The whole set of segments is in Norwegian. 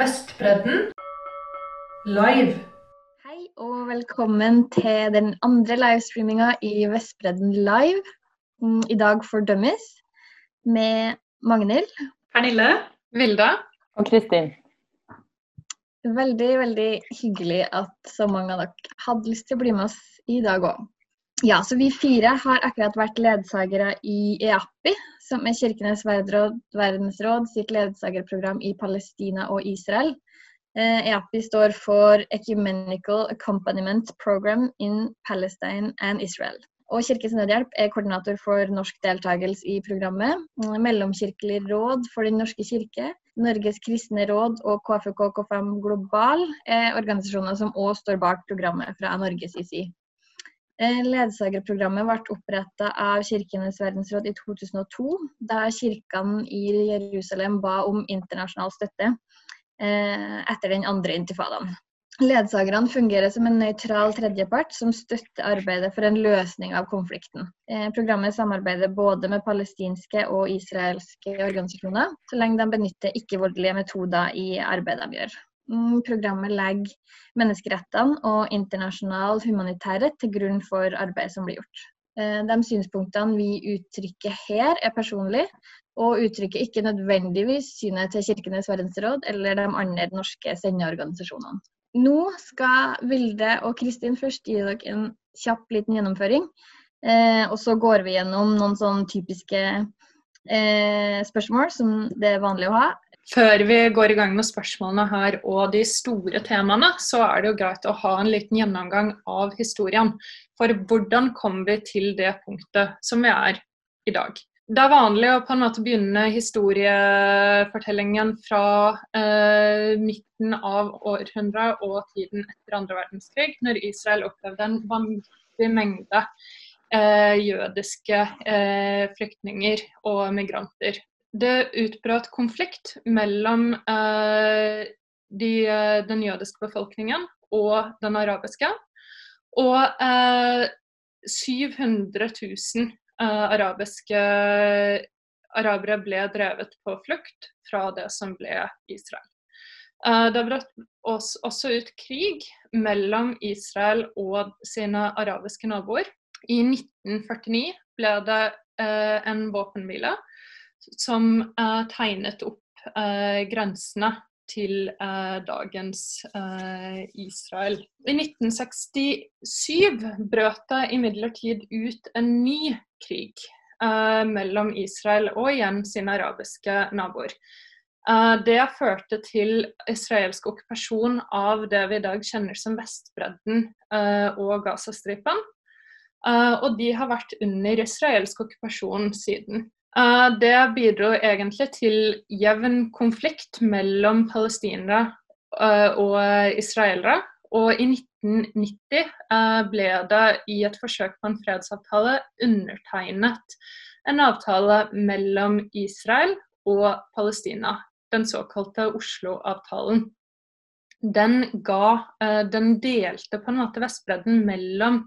Vestbredden live. Hei og velkommen til den andre livestreaminga i Vestbredden live. Mm, I dag for Dummies med Magnhild. Pernille. Vilda. Og Kristin. Veldig, veldig hyggelig at så mange av dere hadde lyst til å bli med oss i dag òg. Ja, så Vi fire har akkurat vært ledsagere i EAPI, som er Kirkenes verdensråd sitt ledsagerprogram i Palestina og Israel. EAPI eh, e står for Ecumenical Accompaniment Program in Palestine and Israel. Og Kirkens Nødhjelp er koordinator for norsk deltakelse i programmet. Mellomkirkelig råd for Den norske kirke, Norges kristne råd og KFK K5 Global er organisasjoner som òg står bak programmet fra Norges side. Eh, ledsagerprogrammet ble oppretta av Kirkenes verdensråd i 2002, da kirkene i Jerusalem ba om internasjonal støtte eh, etter den andre intifadaen. Ledsagerne fungerer som en nøytral tredjepart som støtter arbeidet for en løsning av konflikten. Eh, programmet samarbeider både med palestinske og israelske organisasjoner, så lenge de benytter ikke-voldelige metoder i arbeidet de gjør. Mm, programmet legger menneskerettene og internasjonal humanitærrett til grunn for arbeidet som blir gjort. Eh, de synspunktene vi uttrykker her, er personlige, og uttrykker ikke nødvendigvis synet til Kirkenes verdensråd eller de andre norske sendeorganisasjonene. Nå skal Vilde og Kristin først gi dere en kjapp liten gjennomføring. Eh, og så går vi gjennom noen sånn typiske eh, spørsmål som det er vanlig å ha. Før vi går i gang med spørsmålene her og de store temaene, så er det jo greit å ha en liten gjennomgang av historien. For hvordan kom vi til det punktet som vi er i dag? Det er vanlig å på en måte begynne historiefortellingen fra eh, midten av århundret og tiden etter andre verdenskrig, når Israel opplevde en vanvittig mengde eh, jødiske eh, flyktninger og migranter det utbrøt konflikt mellom eh, de, eh, den jødiske befolkningen og den arabiske. Og eh, 700 000 eh, arabiske arabere ble drevet på flukt fra det som ble Israel. Eh, det brøt også ut krig mellom Israel og sine arabiske naboer. I 1949 ble det en våpenhvile som tegnet opp uh, grensene til uh, dagens Israel. I 1967 brøt det imidlertid ut en ny krig mellom Israel og igjen sine arabiske naboer. Det førte til israelsk okkupasjon av det vi i dag kjenner som Vestbredden og Gazastripen. Og de har vært under israelsk okkupasjon siden. Eh, det bidro egentlig til jevn konflikt mellom palestinere eh, og israelere. Og i 1990 eh, ble det i et forsøk på en fredsavtale undertegnet en avtale mellom Israel og Palestina, den såkalte Oslo-avtalen. Den, den delte på en måte Vestbredden mellom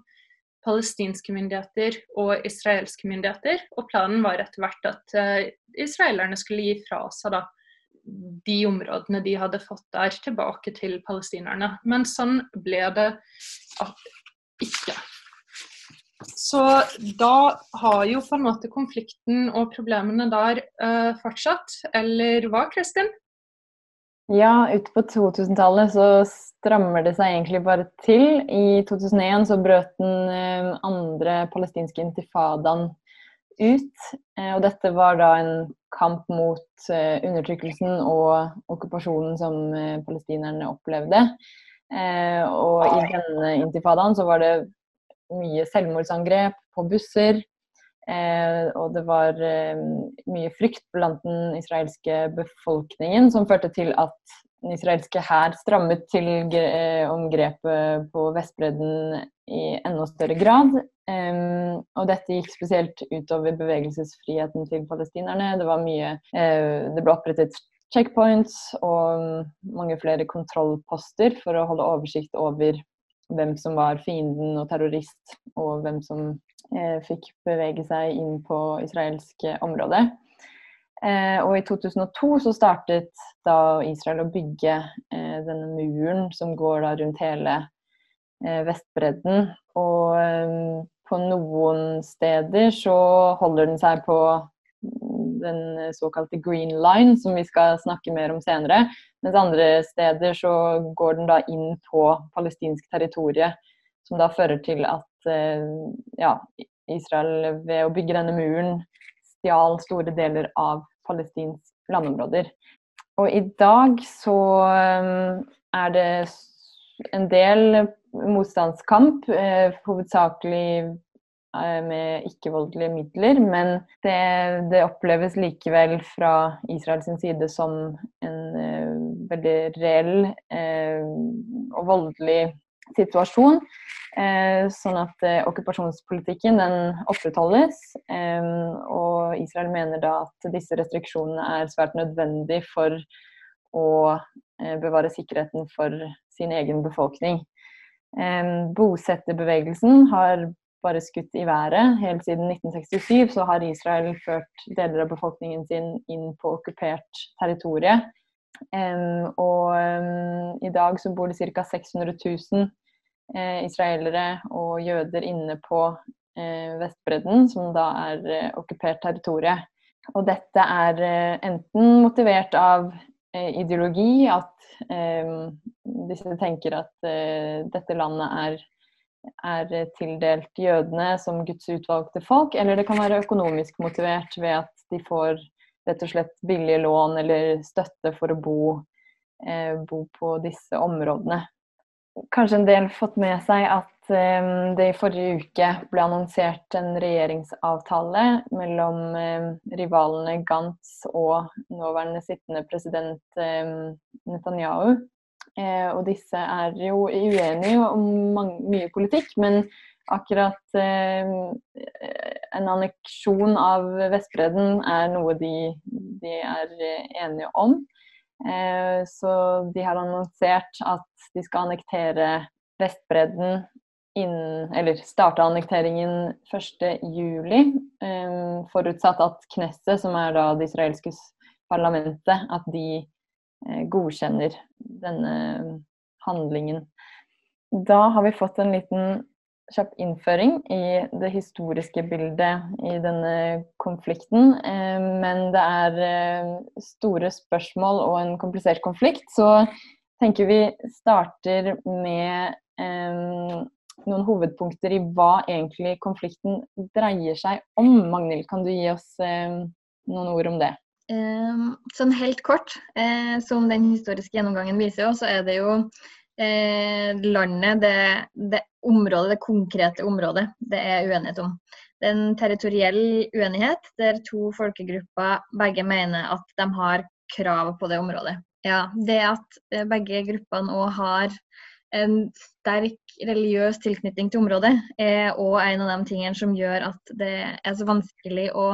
palestinske myndigheter og israelske myndigheter. Og planen var etter hvert at uh, israelerne skulle gi fra seg da, de områdene de hadde fått der, tilbake til palestinerne. Men sånn ble det ikke. Så da har jo på en måte konflikten og problemene der uh, fortsatt. Eller hva, Kristin? Ja, ute på 2000-tallet så strammer det seg egentlig bare til. I 2001 så brøt den eh, andre palestinske intifadaen ut. Eh, og dette var da en kamp mot eh, undertrykkelsen og okkupasjonen som palestinerne opplevde. Og i denne intifadaen så var det mye selvmordsangrep på busser. Eh, og det var eh, mye frykt blant den israelske befolkningen som førte til at den israelske hær strammet til eh, om på Vestbredden i enda større grad. og dette gikk spesielt utover bevegelsesfriheten til palestinerne. Det, var mye, det ble opprettet checkpoints og mange flere kontrollposter for å holde oversikt over hvem som var fienden og terrorist, og hvem som eh, fikk bevege seg inn på israelsk område. Eh, og i 2002 så startet da Israel å bygge eh, denne muren som går da rundt hele eh, Vestbredden. Og eh, på noen steder så holder den seg på den såkalte green line, som vi skal snakke mer om senere. Mens andre steder så går den da inn på palestinsk territorie, som da fører til at eh, ja, Israel ved å bygge denne muren stjal store deler av palestinsk landområder. Og i dag så eh, er det en del motstandskamp, eh, hovedsakelig Eh, med ikke-voldelige midler. Men det, det, oppleves likevel fra Israels side som en uh, veldig reell uh, og voldelig situasjon. Uh, sånn at okkupasjonspolitikken den opprettholdes. og Israel mener da at disse restriksjonene er svært nødvendig for å bevare sikkerheten for sin egen befolkning. Bosetterbevegelsen har bare skutt i været. Helt siden 1967 så har Israel ført deler av befolkningen sin inn på okkupert territorie. Um, og um, i dag så bor det ca. 600 000 uh, israelere og jøder inne på uh, Vestbredden, som da er uh, okkupert territorie. Og dette er enten motivert av ideologi, at disse tenker at dette landet er er tildelt jødene som Guds utvalgte folk, eller det kan være økonomisk motivert ved at de får rett og slett billige lån eller støtte for å bo, eh, bo på disse områdene. Kanskje en del fått med seg at eh, det i forrige uke ble annonsert en regjeringsavtale mellom eh, rivalene Gantz og nåværende sittende president eh, Netanyahu Eh, og disse er jo uenige om mange, mye politikk, men akkurat eh, en anneksjon av Vestbredden er noe de, de er enige om. Eh, så de har annonsert at de skal annektere Vestbredden innen Eller starte annekteringen 1.7, eh, forutsatt at Knesset, som er da det israelske parlamentet, at de Eh, godkjenner denne handlingen. Da har vi fått en liten kjapp innføring i det historiske bildet i denne konflikten. Eh, men det er eh, store spørsmål og en komplisert konflikt, så tenker vi starter med noen hovedpunkter i hva egentlig konflikten dreier seg om. Magnhild, kan du gi oss noen ord om det? Ehm, sånn helt kort, eh, som den historiske gjennomgangen viser, så er det jo eh, landet, det, det, området, det konkrete området, det er uenighet om. Det er en territoriell uenighet der to folkegrupper begge mener at de har krav på det området. Ja, Det at eh, begge gruppene òg har en sterk religiøs tilknytning til området er òg en av de tingene som gjør at det er så vanskelig å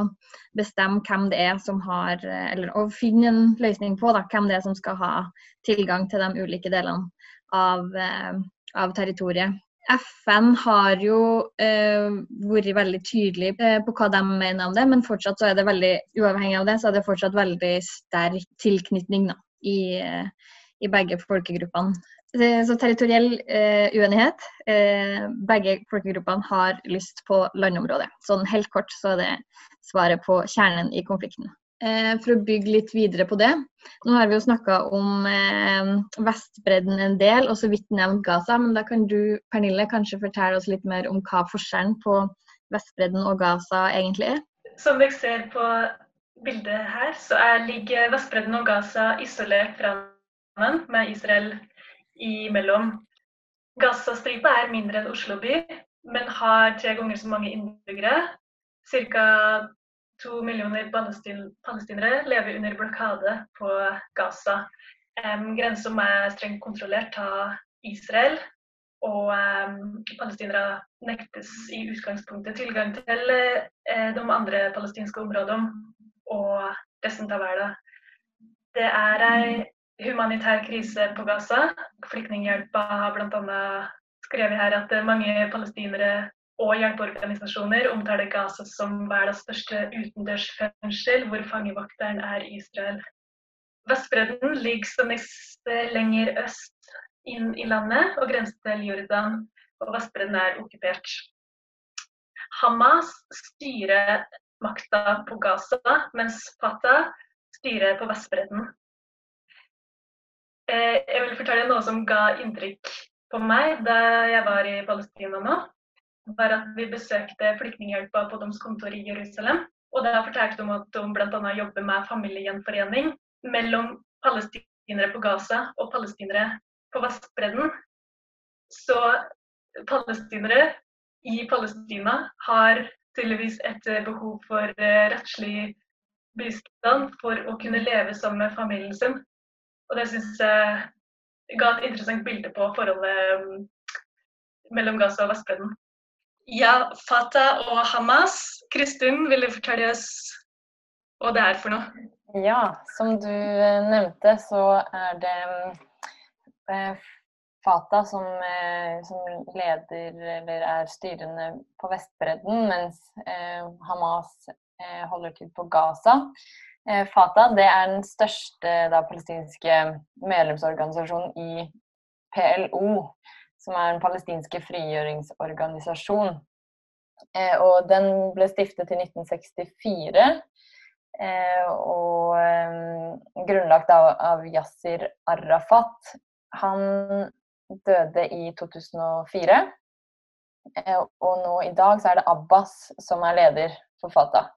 bestemme hvem det er som har Eller å finne en løsning på da, hvem det er som skal ha tilgang til de ulike delene av, eh, av territoriet. FN har jo eh, vært veldig tydelig eh, på hva de mener om det, men fortsatt så er det veldig uavhengig av det, så er det fortsatt veldig sterk tilknytning da, i, eh, i begge folkegruppene. Så territoriell eh, uenighet. Eh, begge folkegruppene har lyst på landområdet. Sånn helt kort så er det svaret på kjernen i konflikten. Eh, for å bygge litt videre på det. Nå har vi jo snakka om eh, Vestbredden en del, og så vidt nevnt Gaza. Men da kan du Pernille, kanskje fortelle oss litt mer om hva forskjellen på Vestbredden og Gaza egentlig er? Som dere ser på bildet her, så er, ligger Vestbredden og Gaza isolert fra med Israel imellom. Gazastripa er mindre enn Oslo by, men har tre ganger så mange innbyggere. Ca. to millioner palestinere lever under blokade på Gaza. Um, Grensa er strengt kontrollert av Israel, og um, palestinere nektes i utgangspunktet tilgang til uh, de andre palestinske områdene og resten av verden. Det er ei humanitær krise på Gaza. Flyktninghjelpa har bl.a. skrevet her at mange palestinere og hjelpeorganisasjoner omtaler Gaza som verdens største utendørsfengsel, hvor fangevokteren er Israel. Vestbredden ligger som nest lenger øst inn i landet og grenser til Jordan, og Vestbredden er okkupert. Hamas styrer makta på Gaza, mens Fatah styrer på Vestbredden. Eh, jeg vil fortelle noe som ga inntrykk på meg da jeg var i Palestina nå. var at Vi besøkte Flyktninghjelpa på deres kontor i Jerusalem. og Da fortalte de at de bl.a. jobber med familiegjenforening mellom palestinere på Gaza og palestinere på Vestbredden. Så palestinere i Palestina har tydeligvis et behov for eh, rettslig bistand for å kunne leve sammen med familien sin. Og det syns jeg ga et interessant bilde på forholdet um, mellom Gaza og Vestbredden. Ja, Fatah og Hamas. Kristin, vil du fortelle oss hva det er for noe? Ja, som du eh, nevnte, så er det eh, Fatah som, eh, som, leder eller er styrende på Vestbredden, mens Hamas holder til på Gaza. Eh, Fatah det er den største da, palestinske medlemsorganisasjonen i PLO, som er den palestinske frigjøringsorganisasjon. Eh, og den ble stiftet i 1964 eh, og grunnlagt av, av Yasir Arafat. Han døde i 2004. Og nå i dag så er det Abbas som er leder for Fatah.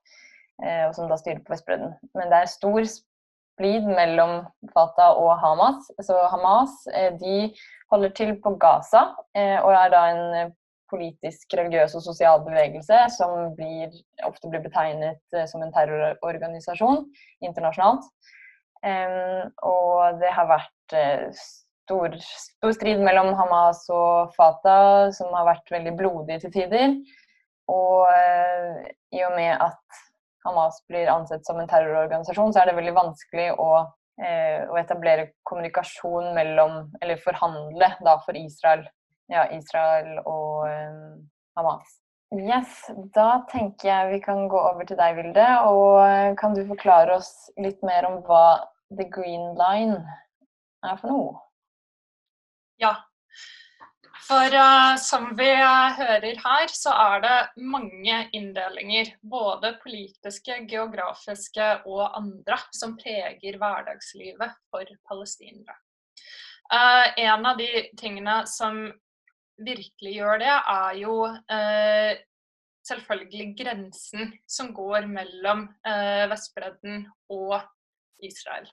Eh, og som da styrer på Vestbredden. Men det er stor splid mellom Fatah og Hamas. Så Hamas eh, de holder til på Gaza eh, og er da en politisk, religiøs og sosial bevegelse som blir, ofte blir betegnet som en terrororganisasjon internasjonalt. Og det har vært stor, stor strid mellom Hamas og Fatah, som har vært veldig blodig til tider. Og i og med at Hamas blir ansett som en terrororganisasjon, så er det veldig vanskelig å, eh, å etablere kommunikasjon mellom Eller forhandle da for Israel, ja, Israel og eh, Hamas. Yes, Da tenker jeg vi kan gå over til deg, Vilde. Og eh, kan du forklare oss litt mer om hva The Green Line er for noe? Ja, for uh, som vi hører her, så er det mange inndelinger, både politiske, geografiske og andre, som preger hverdagslivet for palestinere. Uh, en av de tingene som virkelig gjør det, er jo uh, selvfølgelig grensen som går mellom Vestbredden og Israel.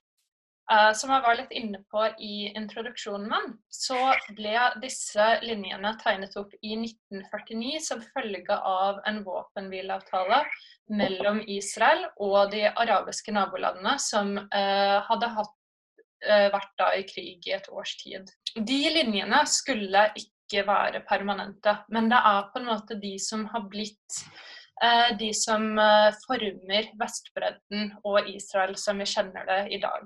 Uh, som jeg var litt inne på i introduksjonen min, så ble disse linjene tegnet opp i 1949 som følge av en våpenhvileavtale mellom Israel og de arabiske nabolandene som uh, hadde hatt, uh, vært da i krig i et års tid. De linjene skulle ikke være permanente, men det er på en måte de som har blitt de som former Vestbredden og Israel som vi kjenner det i dag.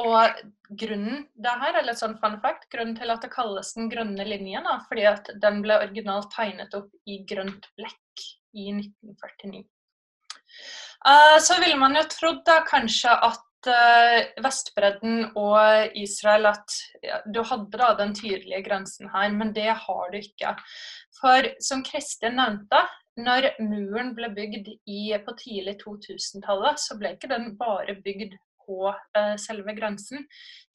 Og grunnen det her, eller sånn fun fact, grunnen til at det kalles den grønne linjen, da, fordi at den ble originalt tegnet opp i grønt blekk i 1949. Uh, eh, så ville man jo trodd da kanskje at uh, Vestbredden og Israel at ja, du hadde da den tydelige grensen her, men det har du ikke. For som Kristin nevnte, når muren ble bygd i, på tidlig 2000-tallet, så ble ikke den bare bygd på uh, selve grensen.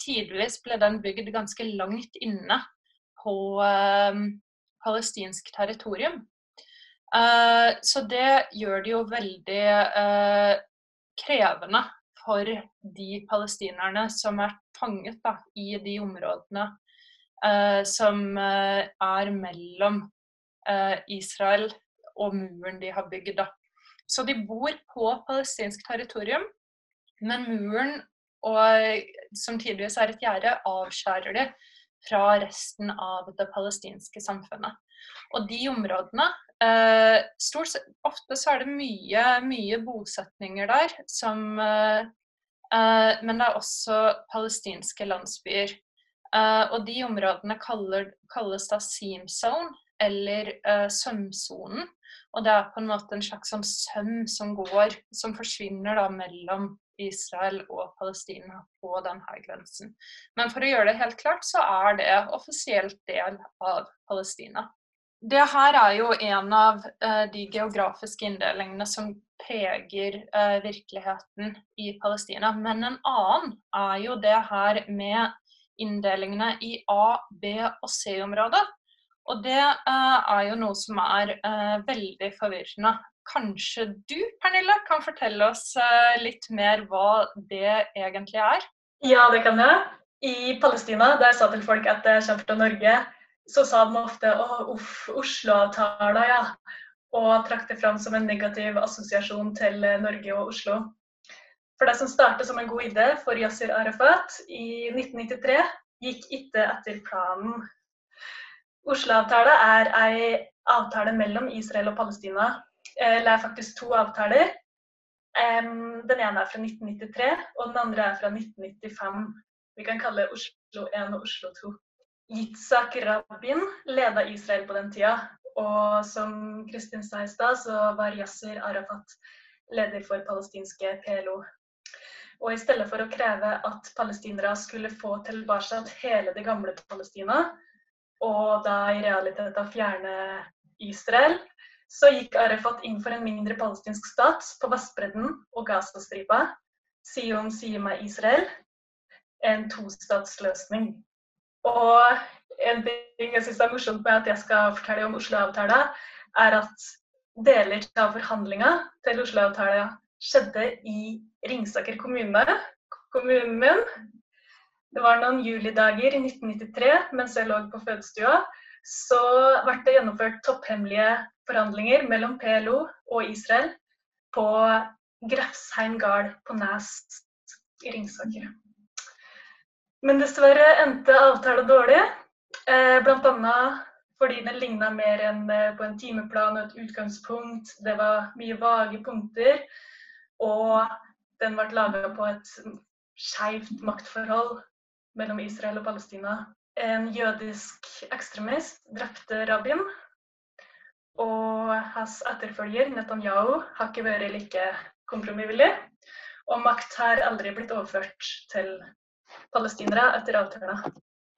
Tidvis ble den bygd ganske langt inne på uh, palestinsk territorium. Uh, så det gjør det jo veldig krevende for de palestinerne som er fanget da, i de områdene som er mellom Israel og muren de har bygd. Så de bor på palestinsk territorium, men muren, og, som tidligvis er et gjerde, avskjærer det fra resten av det palestinske samfunnet. Og de områdene eh, stort, Ofte så er det mye, mye bosetninger der, som, eh, eh, men det er også palestinske landsbyer. Og de områdene kaller, kalles da seam zone, eller uh, sømsonen. Og det er på en måte en slags sånn søm som går, som forsvinner da mellom Israel og Palestina på denne grensen. Men for å gjøre det helt klart, så er det offisielt del av Palestina. Det her er jo en av uh, de geografiske inndelingene som preger uh, virkeligheten i Palestina. Men en annen er jo det her med inndelingene i A-, B- og C-området. Og det uh, er jo noe som er veldig forvirrende. Kanskje du, Pernille, kan fortelle oss litt mer hva det egentlig er? Ja, det kan jeg. I Palestina, der sa til folk at jeg kommer fra Norge, så sa de ofte å, uff, Oslo-avtala, ja. Og trakk det fram som en negativ assosiasjon til eh, Norge og Oslo. For det som startet som en god idé for Yasir Arafat i 1993, gikk ikke etter planen. Oslo-avtala er ei avtale mellom Israel og Palestina. Eh, eller er faktisk to avtaler. Den ene er fra 1993, og den andre er fra 1995. Vi kan kalle Oslo 1 og Oslo 2. Yitzhak Rabin leda Israel på den tida. Og som Kristin sa i stad, så var Yasser Arafat leder for palestinske PLO. Og i stedet for å kreve at palestinere skulle få tilbake hele det gamle Palestina, og da i realiteten fjerne Israel, så gikk Arafat inn for en mindre palestinsk stat på Vestbredden og Gazastripa, Sion Sima Israel, en tostatsløsning. Og en ting jeg syns er morsomt med at jeg skal fortelle om Oslo-avtala, er at deler av forhandlinga til Oslo-avtala skjedde i Ringsaker kommune, kommunen min. Det var noen julidager i 1993 mens jeg lå på fødestua. Så ble det gjennomført topphemmelige forhandlinger mellom PLO og Israel på Grefsheim gard på Nes i Ringsaker. Men dessverre endte avtalen dårlig. Eh, Bl.a. fordi den ligna mer enn eh, på en timeplan og et utgangspunkt. Det var mye vage punkter. Og den ble laga på et skeivt maktforhold mellom Israel og Palestina. En jødisk ekstremist drepte rabbin. Og hans etterfølger, Netanyahu, har ikke vært like kompromissvillig. Og makt har aldri blitt overført til palestinere etter avtalen.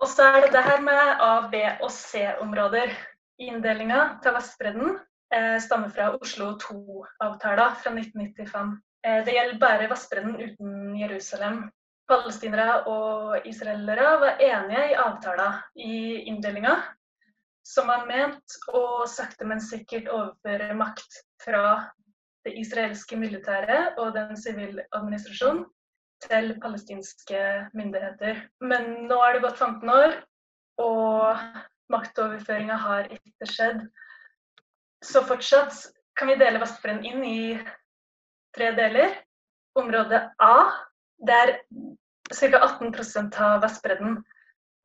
Og så er det det her med A-, B- og C-områder. Inndelinga til Vestbredden eh, stammer fra Oslo 2-avtalen fra 1995. Eh, det gjelder bare Vestbredden uten Jerusalem. Palestinere og israelere var enige i avtalen i inndelinga, som var ment å sakte, men sikkert overføre makt fra det israelske militæret og den sivile administrasjonen til palestinske myndigheter. Men nå er det gått 15 år, og maktoverføringa har ikke skjedd. Så fortsatt kan vi dele Vestbredden inn i tre deler. Område A, det er ca. 18% av Vestbredden.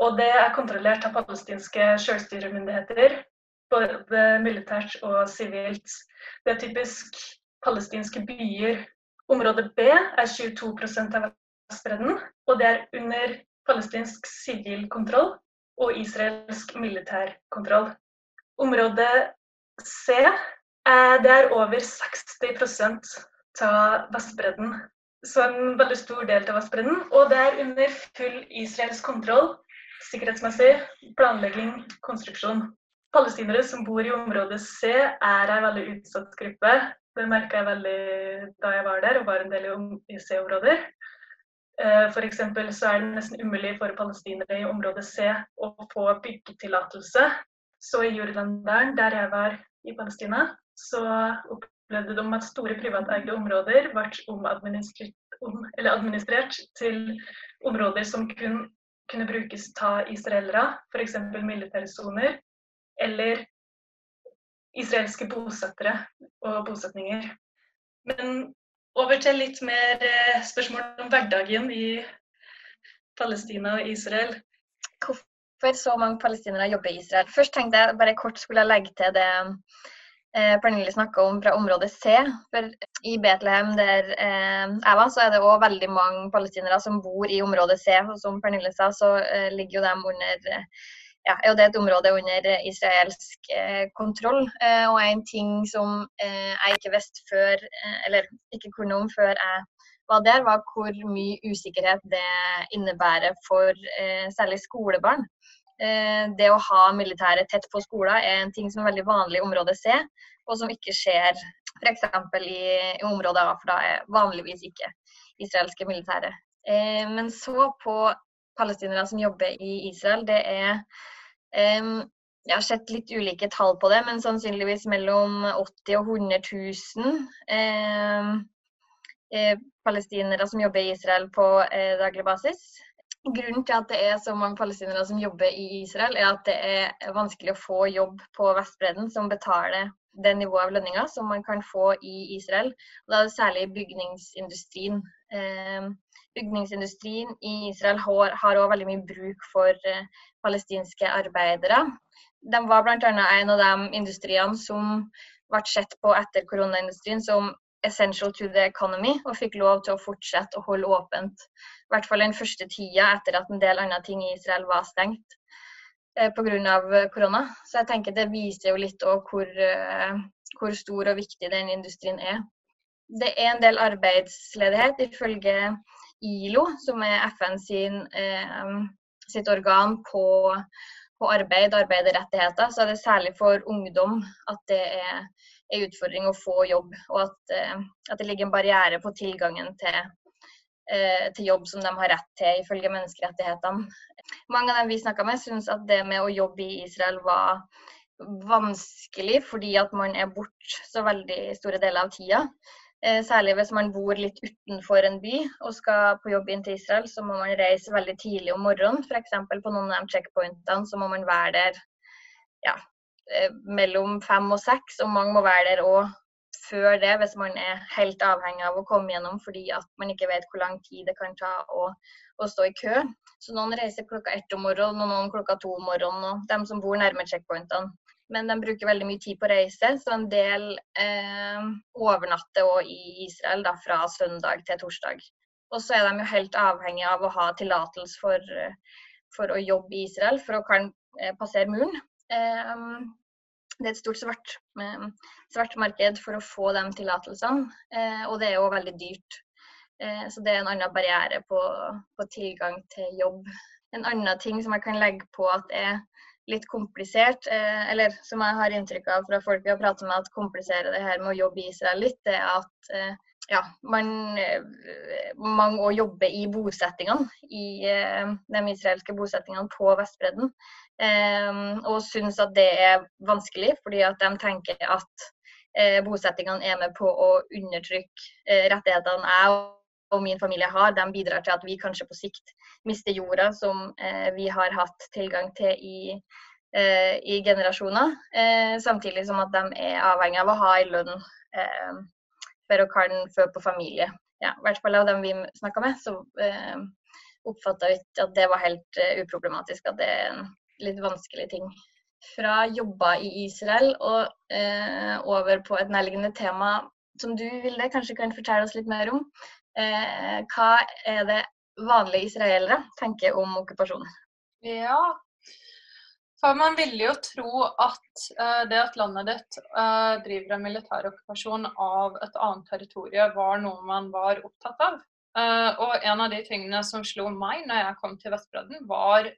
Og det er kontrollert av palestinske selvstyremyndigheter, både militært og sivilt. Det er typisk palestinske byer Område B er 22% av Vestbredden, og det er under palestinsk sivil kontroll og israelsk militær kontroll. Område C det er over 60% av Vestbredden. Så en veldig stor del av Vestbredden. Og det er under full israelsk kontroll, sikkerhetsmessig, planlegging, konstruksjon. Palestinere som bor i område C, er en veldig utsatt gruppe. Det merka jeg veldig da jeg var der og var en del i C-områder. Eh, F.eks. så er det nesten umulig for palestinere i område C å få byggetillatelse. Så i Jordan, der jeg var i Palestina, så opplevde de at store privateide områder ble administrert til områder som kun kunne brukes av israelere, f.eks. militære soner, eller israelske bosettere og bosetninger. Men over til litt mer eh, spørsmål om hverdagen i Palestina og Israel. Hvorfor så mange palestinere jobber i Israel? Først tenkte jeg bare kort skulle legge til det eh, Pernille snakka om fra område C. For i Betlehem, der eh, jeg var, så er det òg veldig mange palestinere som bor i område C. Og som Pernille sa, så eh, ligger jo de under ja, jo det et område under israelsk eh, kontroll. Eh, og en ting som eh, jeg ikke visste før, eh, eller ikke kunne om før jeg var der, var hvor mye usikkerhet det innebærer for eh, særlig skolebarn. Eh, det å ha militæret tett på skolen er en ting som er veldig vanlig i område C, og som ikke skjer f.eks. I, i område A, for da er vanligvis ikke israelske militære. men så på palestinere som jobber i Israel, det er jeg har sett litt ulike tall på det, men sannsynligvis mellom 80 og 100 000 eh, eh, palestinere som jobber i Israel på eh, daglig basis. Grunnen til at det er så mange palestinere som jobber i Israel, er at det er vanskelig å få jobb på Vestbredden som betaler det nivået av lønninger som man kan få i Israel. Da er det særlig bygningsindustrien. Eh, bygningsindustrien i Israel har òg veldig mye bruk for eh, palestinske arbeidere. De var bl.a. en av de industriene som ble sett på etter koronaindustrien som essential to the economy, og fikk lov til å fortsette å holde åpent. I hvert fall den første tida etter at en del andre ting i Israel var stengt eh, pga. korona. Så jeg tenker det viser jo litt hvor, eh, hvor stor og viktig den industrien er. Det er en del arbeidsledighet ifølge ILO, som er FN sin eh, sitt organ på, på arbeid, arbeiderrettigheter, så er det særlig for ungdom at det er en utfordring å få jobb. Og at, eh, at det ligger en barriere på tilgangen til, eh, til, jobb som de har rett til ifølge menneskerettighetene. Mange av dem vi snakka med, syns at det med å jobbe i Israel var vanskelig fordi at man er borte så veldig store deler av tida. Eh, særlig hvis man bor litt utenfor en by og skal på jobb inn til Israel, så må man reise veldig tidlig om morgenen. F.eks. på noen av de checkpointene så må man være der ja, mellom fem og seks, og mange må være der òg før det hvis man er helt avhengig av å komme gjennom fordi at man ikke vet hvor lang tid det kan ta å, å stå i kø. Så noen reiser klokka ett om morgenen, og noen klokka to om morgenen. Og de som bor nærme checkpointene, men de bruker veldig mye tid på reise. Så en del eh, overnatter òg i Israel da, fra søndag til torsdag. Og så er de jo helt avhengig av å ha tillatelse for, for, å jobbe i Israel for å kan eh, passere muren. Eh, det er et stort svart, eh, svart, marked for å få de tillatelsene, eh, og det er jo veldig dyrt. Eh, så det er en annen barriere på, på tilgang til jobb. En annen ting som jeg kan legge på at er litt komplisert, eller som jeg har inntrykk av fra folk vi har pratet med, at kompliserer det her med å jobbe i Israel litt, det er at ja, man man òg jobber i bosettingene, i de israelske bosettingene på Vestbredden. Og syns at det er vanskelig, fordi at de tenker at bosettingene er med på å undertrykke rettighetene jeg og min familie har. De bidrar til at vi kanskje på sikt mister jorda som vi har hatt tilgang til i eh, i generasjoner. Eh, samtidig som at de er avhengig av å ha en lønn eh, for å kan fø på familie. Ja, I hvert fall av dem vi snakka med, så eh, oppfatta ikke at det var helt uproblematisk. At det er en litt vanskelige ting. Fra jobba i Israel og eh, over på et nærliggende tema som du Vilde, kanskje kan fortelle oss litt mer om. Eh, hva er det vanlige israelere tenker om okkupasjonen? Ja, for man ville jo tro at uh, det at landet ditt uh, driver en militær okkupasjon av et annet territorium, var noe man var opptatt av. Uh, og en av de tingene som slo meg når jeg kom til Vestbredden, var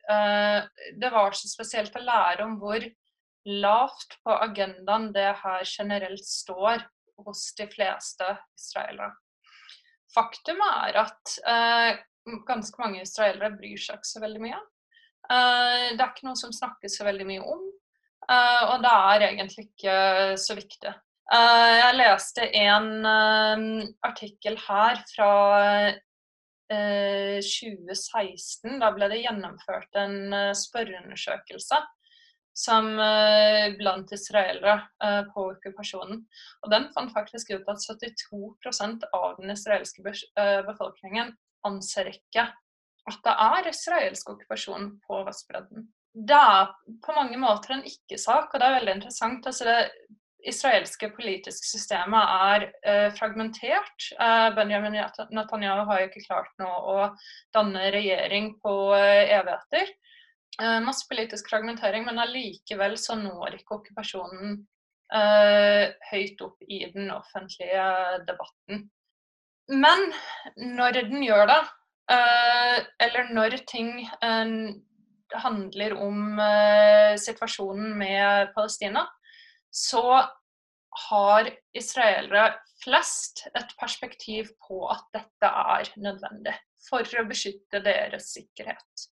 Det var så spesielt å lære om hvor lavt på agendaen det her generelt står hos de fleste israelere. Faktum er at ganske mange israelere bryr seg ikke så veldig mye. Det er ikke noe som snakkes så veldig mye om, og det er egentlig ikke så viktig. Eh, jeg leste en artikkel her fra 2016. Da ble det gjennomført en spørreundersøkelse som blant israelere på okkupasjonen. Og den fant faktisk ut at 72% av den israelske befolkningen anser ikke at det er israelsk okkupasjon på Vestbredden. Det er på mange måter en ikke-sak, og det er veldig interessant. Altså det israelske politiske systemet er eh, fragmentert. Eh, Benjamin Netanyahu har jo ikke klart nå å danne regjering på eh, evigheter. Masse politisk fragmentering, men allikevel så når ikke okkupasjonen høyt opp i den offentlige debatten. Men når den gjør det, eller når ting handler om situasjonen med Palestina, så har israelere flest et perspektiv på at dette er nødvendig for å beskytte deres sikkerhet.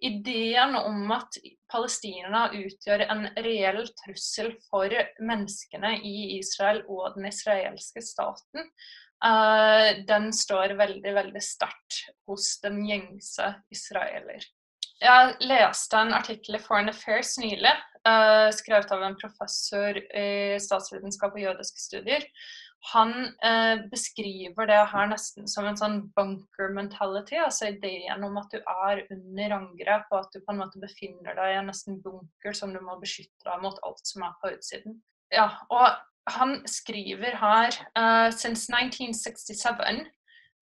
Ideen om at Palestina utgjør en reell trussel for menneskene i Israel og den israelske staten, uh, den står veldig, veldig sterkt hos den gjengse israeler. Jeg leste en artikkel i Foreign Affairs nylig, uh, skrevet av en professor i statsvitenskap og jødiske studier. Han uh, beskriver det her nesten som en sånn bunker mentality, altså ideen om at du er under angrep, og at du på en måte befinner deg i en nesten bunker som du må beskytte deg mot alt som er på utsiden. Ja, og han skriver her uh, Since 1967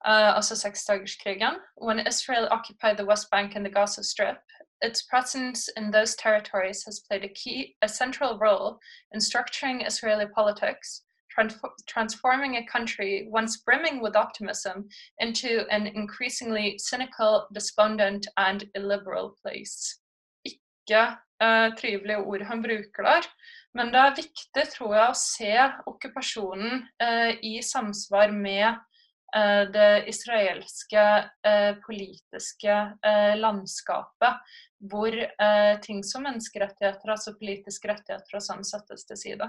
uh, altså seksdagerskrigen, when Israel occupied the West Bank and the Gaza Strip, its presence in those territories has played a key, a central role in structuring Israeli politics, transforming a country once brimming with optimism into an increasingly cynical, despondent and illiberal place. Ikke uh, trivelige ord han bruker der, men det er viktig, tror jeg, å se okkupasjonen uh, i samsvar med det israelske eh, politiske eh, landskapet, hvor ting som menneskerettigheter, altså politiske rettigheter og sånn, settes til side.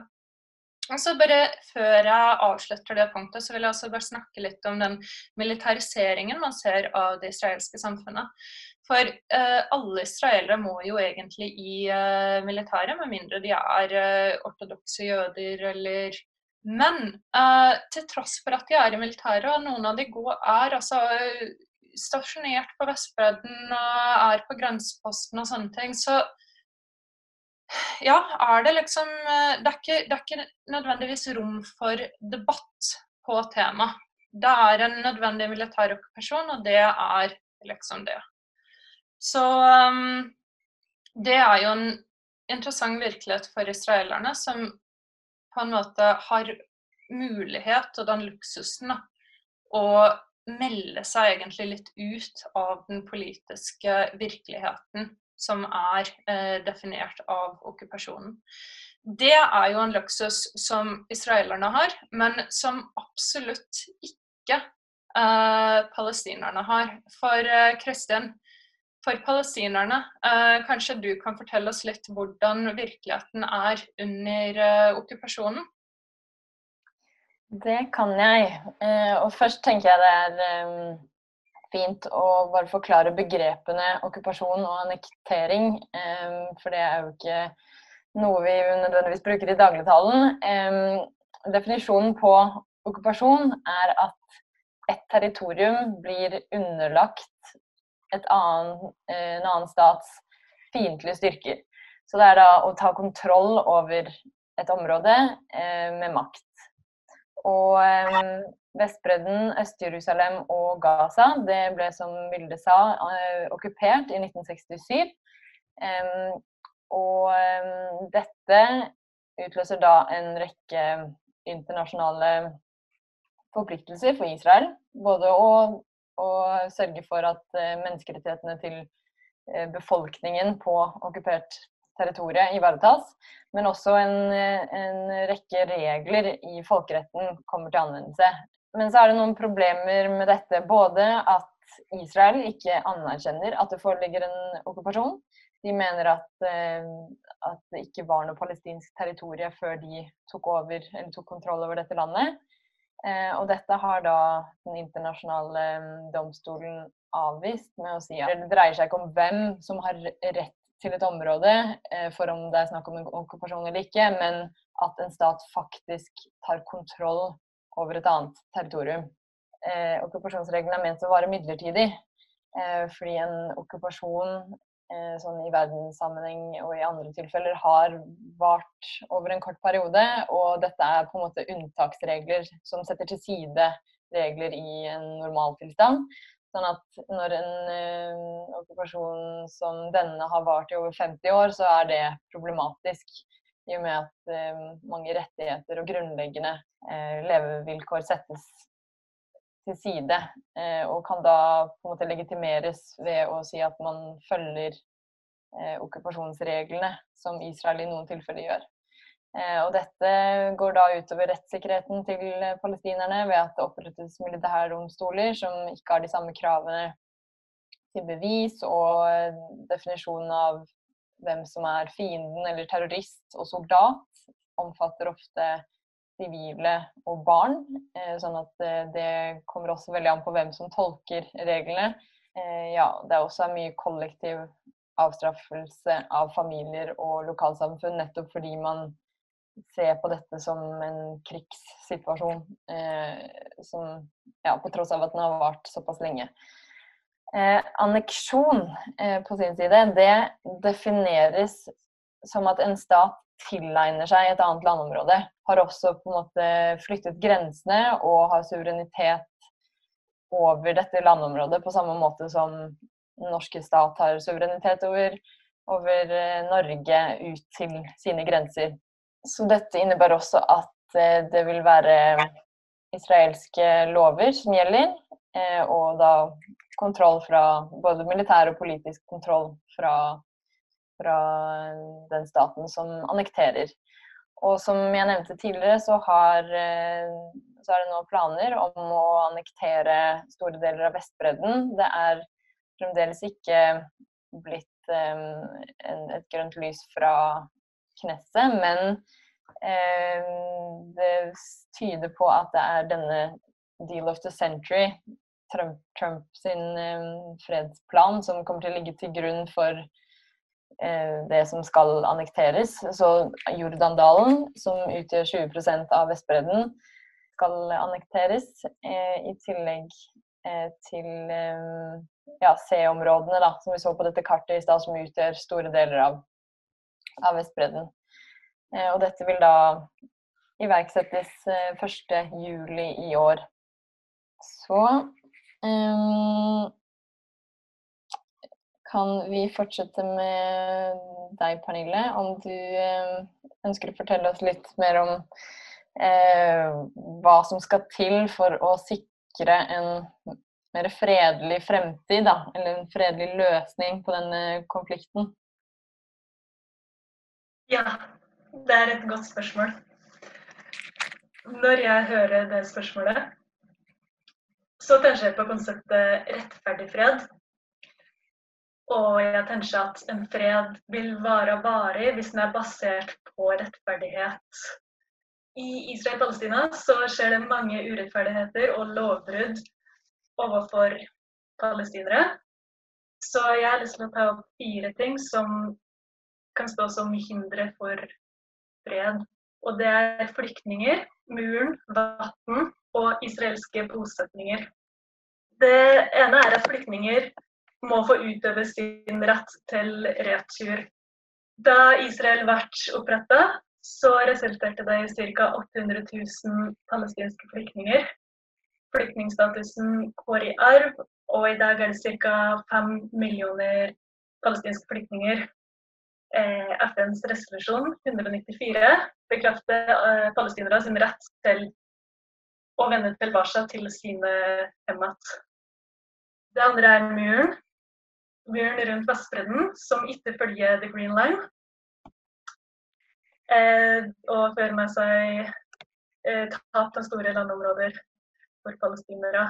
Og så bare Før jeg avslutter det punktet, så vil jeg også bare snakke litt om den militariseringen man ser av det israelske samfunnet. For eh, alle israelere må jo egentlig i eh, militæret, med mindre de er eh, ortodokse jøder eller men uh, til tross for at de er i militæret, og noen av de gode er altså stasjonert på Vestbredden og er på grenseposten og sånne ting, så ja, er det liksom eh, det er, ikke, det er ikke nødvendigvis rom for debatt på temaet. Det er en nødvendig militær okkupasjon, og det er liksom det. Så um, det er jo en interessant virkelighet for israelerne, som på en måte har mulighet og den luksusen å melde seg egentlig litt ut av den politiske virkeligheten som er eh, definert av okkupasjonen. Det er jo en luksus som israelerne har, men som absolutt ikke eh, palestinerne har. For eh, Kristin, for palestinerne. Eh, kanskje du kan fortelle oss litt hvordan virkeligheten er under eh, okkupasjonen? Det kan jeg. Eh, og først tenker jeg det er fint å bare forklare begrepene okkupasjon og annektering. For det er jo ikke noe vi nødvendigvis bruker i dagligtalen. Definisjonen på okkupasjon er at et territorium blir underlagt annen, eh, en annen stats fiendtlige styrker. Så det er da å ta kontroll over et område eh, med makt. Og eh, Vestbredden, Øst-Jerusalem og Gaza det ble, som Vilde sa, eh, okkupert i 1967. og dette utløser da en rekke internasjonale forpliktelser for Israel. Både å og sørge for at eh, menneskerettighetene til eh, befolkningen på okkupert territorium ivaretas. Men også en, en, rekke regler i folkeretten kommer til anvendelse. Men så er det noen problemer med dette. Både at Israel ikke anerkjenner at det foreligger en okkupasjon. De mener at, eh, at det ikke var noe palestinsk territorium før de tok, over, tok kontroll over dette landet. Eh, og dette har da den internasjonale mm, domstolen avvist med å si at det dreier seg ikke om hvem som har rett til et område, eh, for om det er snakk om en okkupasjon eller ikke, men at en stat faktisk tar kontroll over et annet territorium. Eh, okkupasjonsreglene er ment å vare midlertidig, eh, fordi en okkupasjon sånn i verdenssammenheng og i andre tilfeller har vart over en kort periode. Og dette er på en måte unntaksregler som setter til side regler i en normaltilstand. Sånn at når en eh, okkupasjon som denne har vart i over 50 år, så er det problematisk. I og med at eh, mange rettigheter og grunnleggende eh, levevilkår settes til side. eh, og kan da på en måte legitimeres ved å si at man følger eh, okkupasjonsreglene, som Israel i noen tilfeller gjør. Eh, og dette går da utover rettssikkerheten til palestinerne ved at det opprettes militærdomstoler som ikke har de samme kravene til bevis og definisjonen av hvem som er fienden eller terrorist og soldat, omfatter ofte sivile og barn. Sånn at det kommer også veldig an på hvem som tolker reglene. Ja, det er også mye kollektiv avstraffelse av familier og lokalsamfunn nettopp fordi man se på dette som en krigssituasjon, eh, som, ja, på tross av at den har vart såpass lenge. Eh, anneksjon eh, på sin side, det defineres som at en stat tilegner seg et annet landområde. Har også på en måte flyttet grensene og har suverenitet over dette landområdet på samme måte som den norske stat har suverenitet over, over eh, Norge ut til sine grenser. Så dette innebærer også at eh, det vil være israelske lover som gjelder, eh, og da kontroll fra både militær og politisk kontroll fra, fra den staten som annekterer. Og som jeg nevnte tidligere, så, har, eh, så er det nå planer om å annektere store deler av Vestbredden. Det er fremdeles ikke blitt et grønt lys fra Knesset, men um, det tyder på at det er denne deal of the century, Trump, Trump sin um, fredsplan, som kommer til å ligge til grunn for det som skal annekteres. Så Jordandalen, som utgjør 20% av Vestbredden, skal annekteres. Eh, I tillegg eh, til eh, ja, C-områdene, som vi så på dette kartet i stad, som utgjør store deler av av Vestbredden. Eh, og dette vil da iverksettes 1.7 juli i år. Så um, kan vi fortsette med deg, Pernille, om du uh, ønsker å fortelle oss litt mer om eh, hva som skal til for å sikre en mer fredelig fremtid, da, eller en fredelig løsning på denne konflikten? Ja, det er et godt spørsmål. Når jeg hører det spørsmålet, så tenker jeg på konseptet rettferdig fred. Og jeg tenker at en fred vil være varig hvis den er basert på rettferdighet. I Israel-Palestina så skjer det mange urettferdigheter og lovbrudd overfor palestinere. Så jeg har lyst til å ta opp fire ting som kan stå som hindre for fred. Og det er flyktninger, muren, vann og israelske bosetninger. Det ene er at flyktninger må få utøve sin rett til retur. Da Israel ble oppretta, så resulterte det i ca. 800 000 palestinske flyktninger. Flyktningstatusen går i arv, og i dag er det ca. 5 millioner palestinske flyktninger Eh, FNs resolusjon 194 bekrefter eh, palestinere sin rett til å vende tilbake til sine hjem Det andre er muren. Muren rundt Vestbredden, som ikke følger The Green Line. Eh, og fører med seg eh, tap av store landområder for palestinere.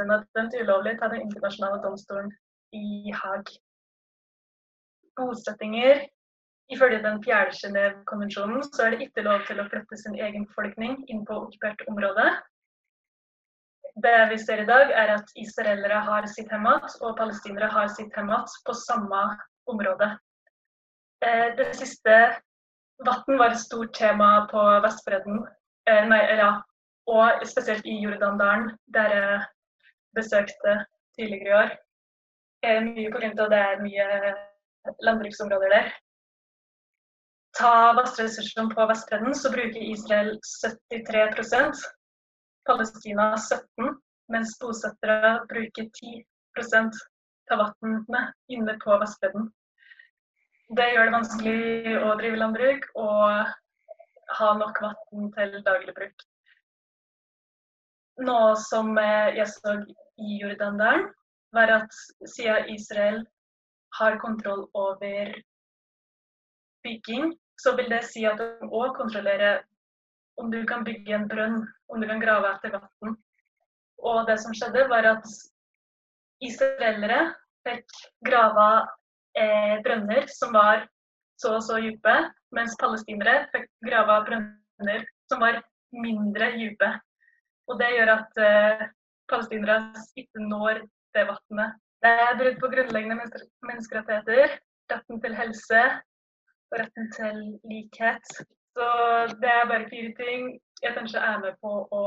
Den er dømt ulovlig til Den internasjonale domstolen i Haag. Bosettinger Ifølge den fjerde Genéve-konvensjonen så er det ikke lov til å flytte sin egen befolkning inn på okkupert område. Det vi ser i dag, er at israelere har sitt hemat og palestinere har sitt hemat på samme område. Eh, det siste Vann var et stort tema på Vestbredden, eh, nei, ja, og spesielt i Jordandalen, der jeg besøkte tidligere i år. Eh, mye pga. det er mye landbruksområder der ta vannressursene på Vestbredden, så bruker Israel 73 Palestina 17 mens bosettere bruker 10% av vannene inne på Vestbredden. Det gjør det vanskelig å drive landbruk og ha nok vann til daglig bruk. Noe som jeg så i Jordandalen, var at siden Israel har kontroll over bygging, så vil det si at de òg kontrollerer om du kan bygge en brønn, om du kan grave etter vann. Og det som skjedde, var at israelere fikk grava eh, brønner som var så og så dype, mens palestinere fikk grava brønner som var mindre dype. Og det gjør at eh, palestinere ikke når det vannet. Det er brudd på grunnleggende menneskerettigheter, retten til helse og retten til likhet. Så det er bare fire ting jeg kanskje er med på å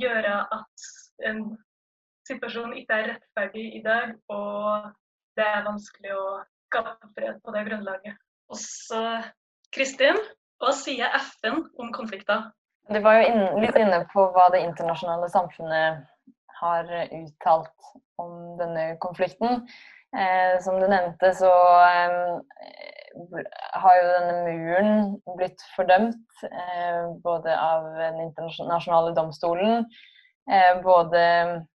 gjøre at en situasjon ikke er rettferdig i dag, og det er vanskelig å skape fred på det grunnlaget. Og Kristin, hva sier FN om konflikter? Du var jo inn, litt inne på hva det internasjonale samfunnet har uttalt om denne konflikten. Eh, som du nevnte, så eh, har jo denne muren blitt fordømt eh, både av den internasjonale domstolen, eh, både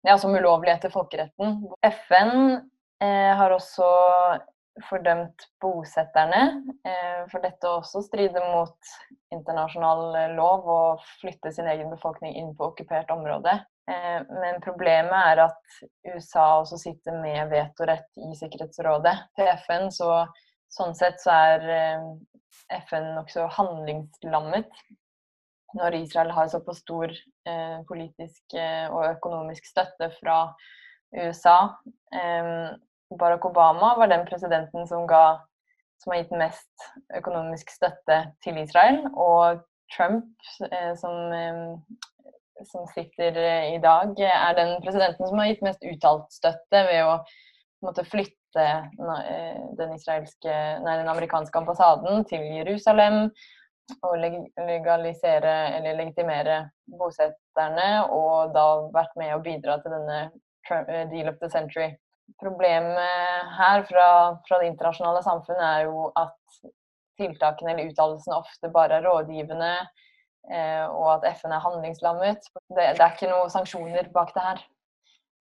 ja, som ulovlig etter folkeretten. FN eh, har også fordømt bosetterne, eh, for dette også strider mot internasjonal lov å flytte sin egen befolkning inn på okkupert område. Eh, men problemet er at USA også sitter med vetorett i Sikkerhetsrådet. Til FN så Sånn sett så er eh, FN nokså handlingslammet når Israel har såpass stor eh, politisk eh, og økonomisk støtte fra USA. Eh, Barack Obama var den presidenten som, ga, som har gitt mest økonomisk støtte til Israel. Og Trump, eh, som, som sitter i dag, er den presidenten som har gitt mest uttalt støtte ved å måtte, flytte Eh, den, nei, den amerikanske ambassaden til Jerusalem og legalisere eller legitimere bosetterne, og da vært med å bidra til denne eh, deal of the century. Problemet her fra, fra det internasjonale samfunnet er jo at tiltakene eller uttalelsene ofte bare er rådgivende, eh, og at FN er handlingslammet. Det, det er ikke noen sanksjoner bak det her.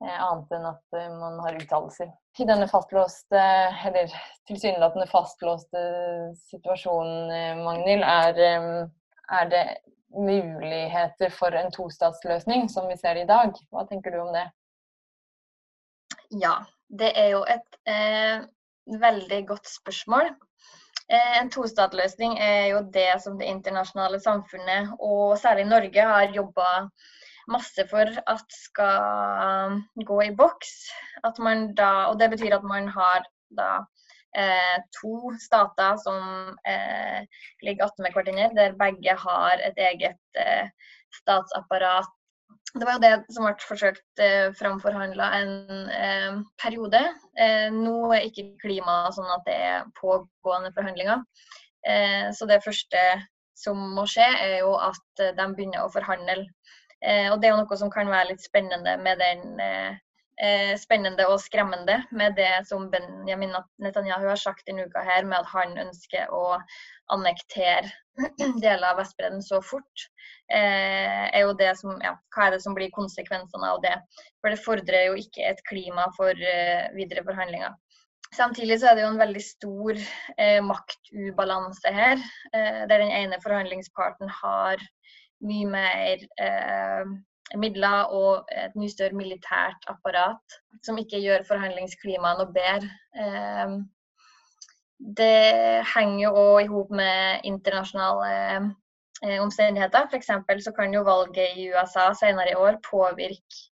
Eh, annet enn at eh, man har uttalelser. I denne fastlåste, eller tilsynelatende fastlåste situasjonen, eh, Magnhild, er, er det muligheter for en tostatsløsning som vi ser i dag? Hva tenker du om det? Ja, det er jo et eh, veldig godt spørsmål. En tostatsløsning er jo det som det internasjonale samfunnet, og særlig Norge, har jobba masse for at skal gå i boks. Da, og det betyr at man har da eh, to stater som eh, ligger attmed hverandre, der begge har et eget eh, statsapparat. Det var jo det som ble forsøkt eh, framforhandla en eh, periode. Eh, nå er ikke klimaet sånn at det er pågående forhandlinger. Eh, så det første som må skje, er jo at de begynner å forhandle og det er noe som kan være litt spennende med den eh, eh, spennende og skremmende med det som Benjamin Netanyahu har sagt denne uka her, med at han ønsker å annektere deler av Vestbredden så fort. er jo det som, ja, hva er det som blir konsekvensene av det? For det fordrer jo ikke et klima for videre forhandlinger. Samtidig så er det jo en veldig stor eh, maktubalanse her, eh, der den ene forhandlingsparten har mye mer eh, midler og et mye større militært apparat, som ikke gjør forhandlingsklimaet noe bedre. Eh, det henger jo òg i hop med internasjonale eh, omstendigheter. F.eks. så kan jo valget i USA senere i år påvirke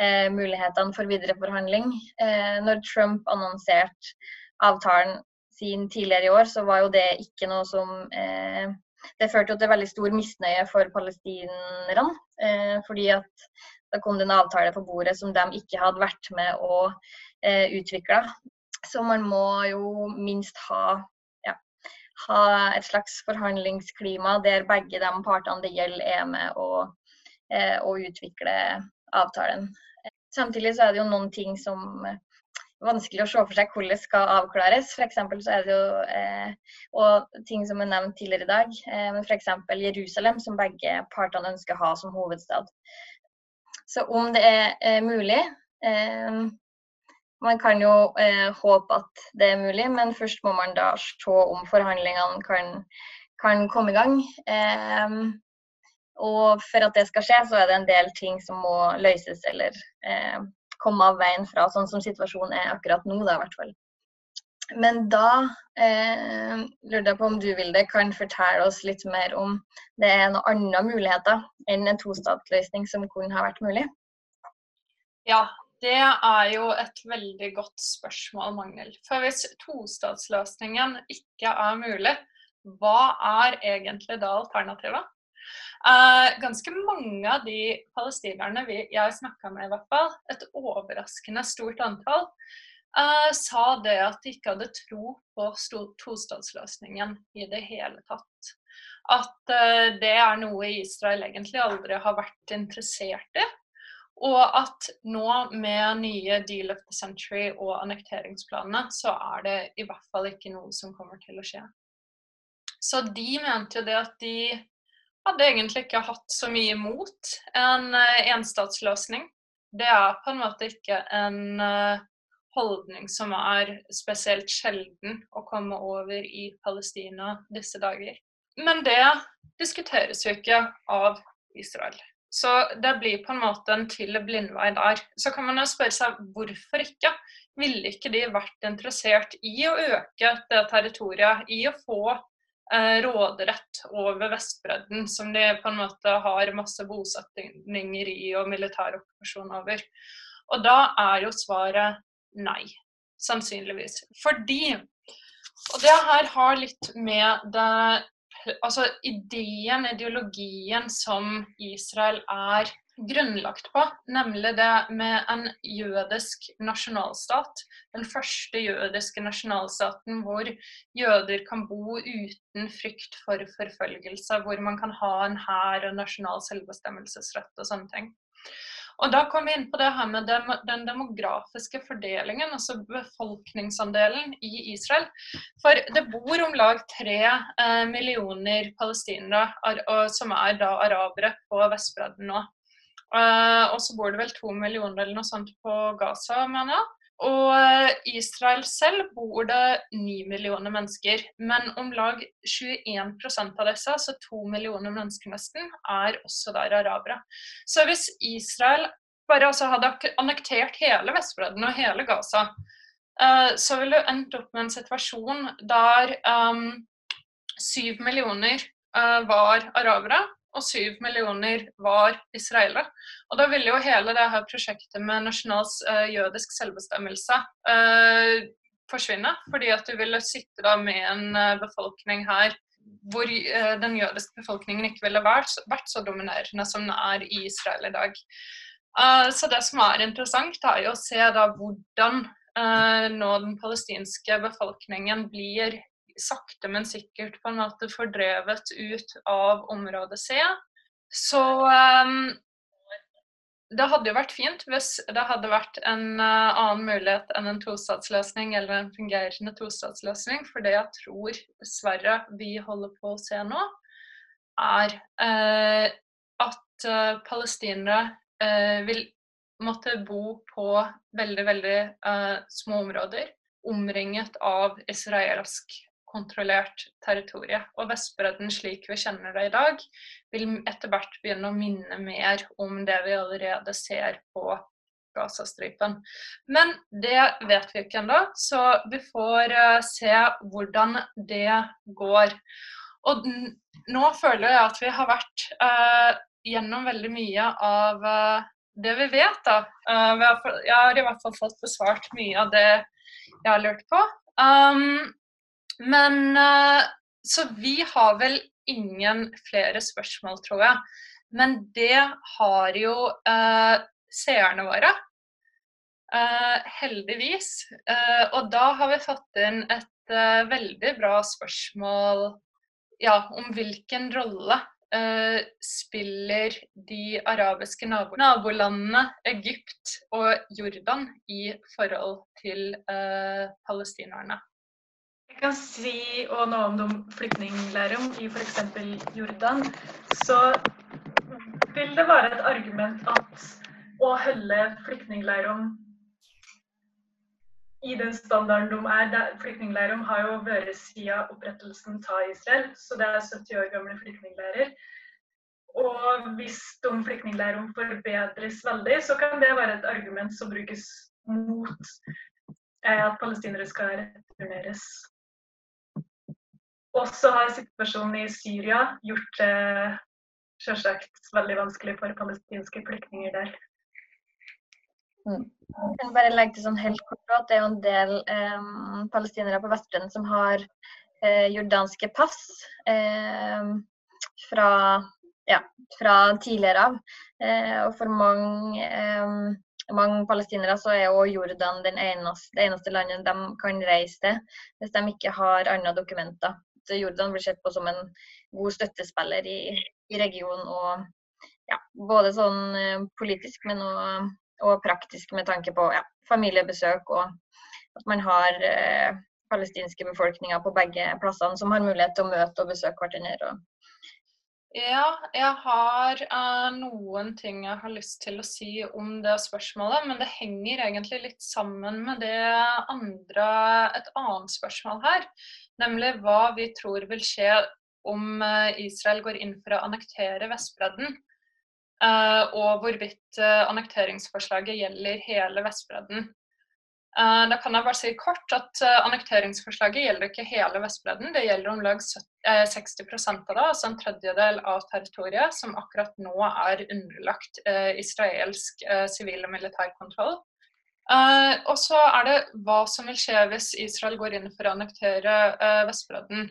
eh, mulighetene for videre forhandling. Eh, når Trump annonserte avtalen sin tidligere i år, så var jo det ikke noe som eh, det førte jo til veldig stor misnøye for palestinerne. Eh, fordi at da kom det en avtale på bordet som de ikke hadde vært med å eh, utvikle. Så man må jo minst ha, ja, ha et slags forhandlingsklima der begge de partene det gjelder, er med å, eh, å utvikle avtalen. Samtidig så er det jo noen ting som vanskelig å se for seg hvordan skal avklares. For så er det jo eh, og ting som er nevnt tidligere i dag, eh, men f.eks. Jerusalem, som begge partene ønsker å ha som hovedstad. Så om det er eh, mulig eh, Man kan jo eh, håpe at det er mulig, men først må man da se om forhandlingene kan, kan komme i gang. Eh, og for at det skal skje, så er det en del ting som må løses eller komme av veien fra, sånn som situasjonen er akkurat nå, da i hvert fall. Men da eh, lurte jeg på om du Vilde, kan fortelle oss litt mer om det er noen andre muligheter enn en tostatsløsning som kunne ha vært mulig? Ja, det er jo et veldig godt spørsmål, Magnhild. For hvis tostatsløsningen ikke er mulig, hva er egentlig da alternativet? Uh, ganske mange av de palestinerne vi, jeg snakka med, i hvert fall, et overraskende stort antall, uh, sa det at de ikke hadde tro på tostatsløsningen i det hele tatt. At uh, det er noe Israel egentlig aldri har vært interessert i. Og at nå med nye Deal of the Century og annekteringsplanene, så er det i hvert fall ikke noe som kommer til å skje. Så de mente jo det at de hadde egentlig ikke hatt så mye imot en uh, enstatsløsning. Det er på en måte ikke en uh, holdning som er spesielt sjelden å komme over i Palestina disse dager. Men det diskuteres jo ikke av Israel. Så det blir på en måte en til blindvei der. Så kan man jo spørre seg hvorfor ikke? Ville ikke de vært interessert i å øke det territoriet, i å få Eh, råderett over Vestbredden, som de på en måte har masse bosetninger i og militær okkupasjon over. Og da er jo svaret nei. Sannsynligvis. Fordi Og det her har litt med det Altså ideen, ideologien som Israel er grunnlagt på, nemlig det med en jødisk nasjonalstat. Den første jødiske nasjonalstaten hvor jøder kan bo uten frykt for forfølgelse, hvor man kan ha en hær og nasjonal selvbestemmelsesrett og sånne ting. Og Da kom vi inn på det her med den demografiske fordelingen, altså befolkningsandelen i Israel. For det bor om lag tre eh, millioner palestinere som er da arabere på Vestbredden nå. Uh, og så bor det vel to millioner eller noe sånt på Gaza, mener jeg. Og uh, Israel selv bor det ni millioner mennesker. Men om lag 21% av disse, altså to millioner mennesker nesten, er også der arabere. Så hvis Israel bare altså hadde annektert hele Vestbredden og hele Gaza, uh, så ville du endt opp med en situasjon der um, syv millioner var arabere og syv millioner var israelere. Og da ville jo hele det her prosjektet med nasjonal uh, jødisk selvbestemmelse uh, forsvinne. Fordi at du ville sitte da med en uh, befolkning her hvor den jødiske befolkningen ikke ville vært, vært, så dominerende som den er i Israel i dag. så det som er interessant, er jo å se da hvordan nå den palestinske befolkningen blir sakte, men sikkert på en måte fordrevet ut av område C. Så um, det hadde jo vært fint hvis det hadde vært en uh, annen mulighet enn en tostatsløsning eller en fungerende tostatsløsning. For det jeg tror dessverre vi holder på å se nå, er uh, at uh, palestinere vil måtte bo på veldig, veldig små områder omringet av israelsk kontrollert territorium. Og Vestbredden slik vi kjenner det i dag, vil etter hvert begynne å minne mer om det vi allerede ser på Gazastripen. Men det vet vi ikke ennå, så vi får uh, se hvordan det går. Og nå føler jeg at vi har vært eh, gjennom veldig mye av eh, det vi vet. da. Har, jeg har i hvert fall fått besvart mye av det jeg har lurt på. Um, men eh, Så vi har vel ingen flere spørsmål, tror jeg. Men det har jo eh, seerne våre. Eh, heldigvis. Eh, og da har vi fått inn et veldig bra spørsmål ja, om hvilken rolle eh, spiller de arabiske nabo nabolandene Egypt og Jordan i forhold til eh, palestinerne? Jeg kan si og noe om de flyktningleirer i f.eks. Jordan. Så vil det være et argument at å holde flyktningleirer i den standarden de er. Flyktningleirer har jo vært siden opprettelsen av Israel, så det er 70 år gamle flyktningleirer. Og hvis de flyktningleirene forbedres veldig, så kan det være et argument som brukes mot eh, at palestinere skal returneres. Og så har situasjonen i Syria gjort det eh, selvsagt veldig vanskelig for palestinske flyktninger der. Mm. Jeg kan bare legge til sånn helt kort at det er jo en del eh, palestinere på Vestbredden som har eh, jordanske pass eh, fra, ja, fra, tidligere av. Eh, og for mange, eh, mange palestinere så er jo Jordan eneste, det eneste landet de kan reise til hvis de ikke har andre dokumenter. Jordan blir sett på som en god støttespiller i, i regionen. og ja, både sånn eh, politisk, men òg og praktisk med tanke på ja, familiebesøk og at man har eh, palestinske befolkninger på begge plassene som har mulighet til å møte og besøke hverandre. Ja, jeg har uh, noen ting jeg har lyst til å si om det spørsmålet, men det henger egentlig litt sammen med andre, et annet spørsmål her. Nemlig hva vi tror vil skje om uh, Israel går inn for å annektere Vestbredden. Uh, og hvorvidt annekteringsforslaget gjelder hele Vestbredden. Eh, da kan jeg bare si kort at Annekteringsforslaget gjelder ikke hele Vestbredden. Det gjelder om lag 60 av det, altså en tredjedel av territoriet, som akkurat nå er underlagt israelsk sivil og militær kontroll. Og så er det hva som vil skje hvis Israel går inn for å annektere uh, Vestbredden.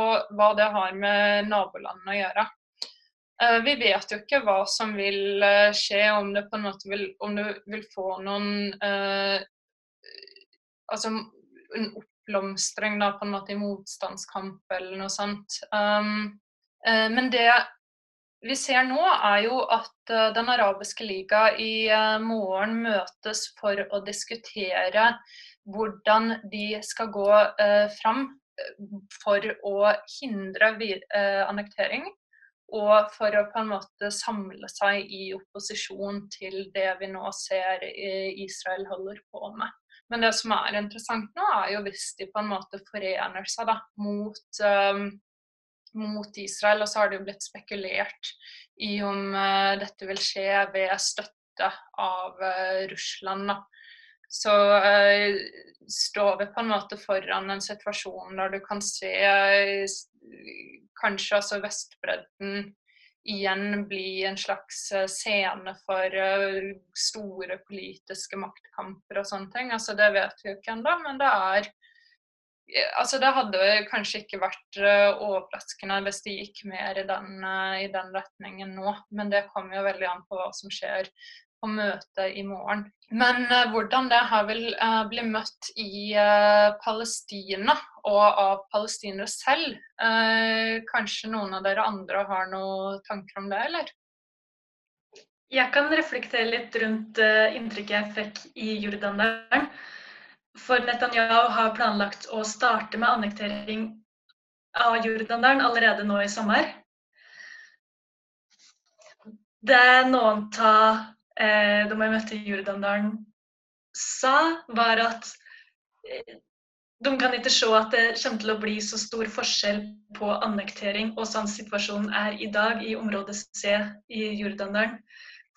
Og hva det har med nabolandene å gjøre. Eh, vi vet jo ikke hva som vil eh, skje, om det vil, om det vil få noen eh, Altså en oppblomstring da, på en måte i motstandskamp eller noe sånt. Um, uh, men det vi ser nå, er jo at uh, Den arabiske liga i uh, morgen møtes for å diskutere hvordan de skal gå fram for å hindre annektering og for å på en måte samle seg i opposisjon til det vi nå ser Israel holder på med. Men det som er interessant nå, er jo hvis de på en måte forener seg da, mot, um, mot Israel. Og så har det jo blitt spekulert i om uh, dette vil skje ved støtte av uh, Russland. da. Så uh, står vi på en måte foran en situasjon der du kan se kanskje altså Vestbredden igjen bli en slags eh, scene for uh, store politiske maktkamper og sånne ting. Altså, det vet vi jo ikke ennå, men det er Altså, det hadde kanskje ikke vært overraskende hvis de gikk mer i den, i den retningen nå. Men det kommer jo veldig an på hva som skjer på møte i morgen. Men uh, hvordan det her vil uh, bli møtt i uh, Palestina og av palestinere selv, kanskje noen av dere andre har noen tanker om det, eller? Jeg kan reflektere litt rundt inntrykket jeg fikk i Jordandalen. For Netanyahu har planlagt å starte med annektering av Jordandalen allerede nå i sommer. Det noen av eh, da jeg møtte Jordandalen, sa, var at eh, de kan ikke se at det kommer til å bli så stor forskjell på annektering og sånn situasjonen er i dag i område C i Jordandalen.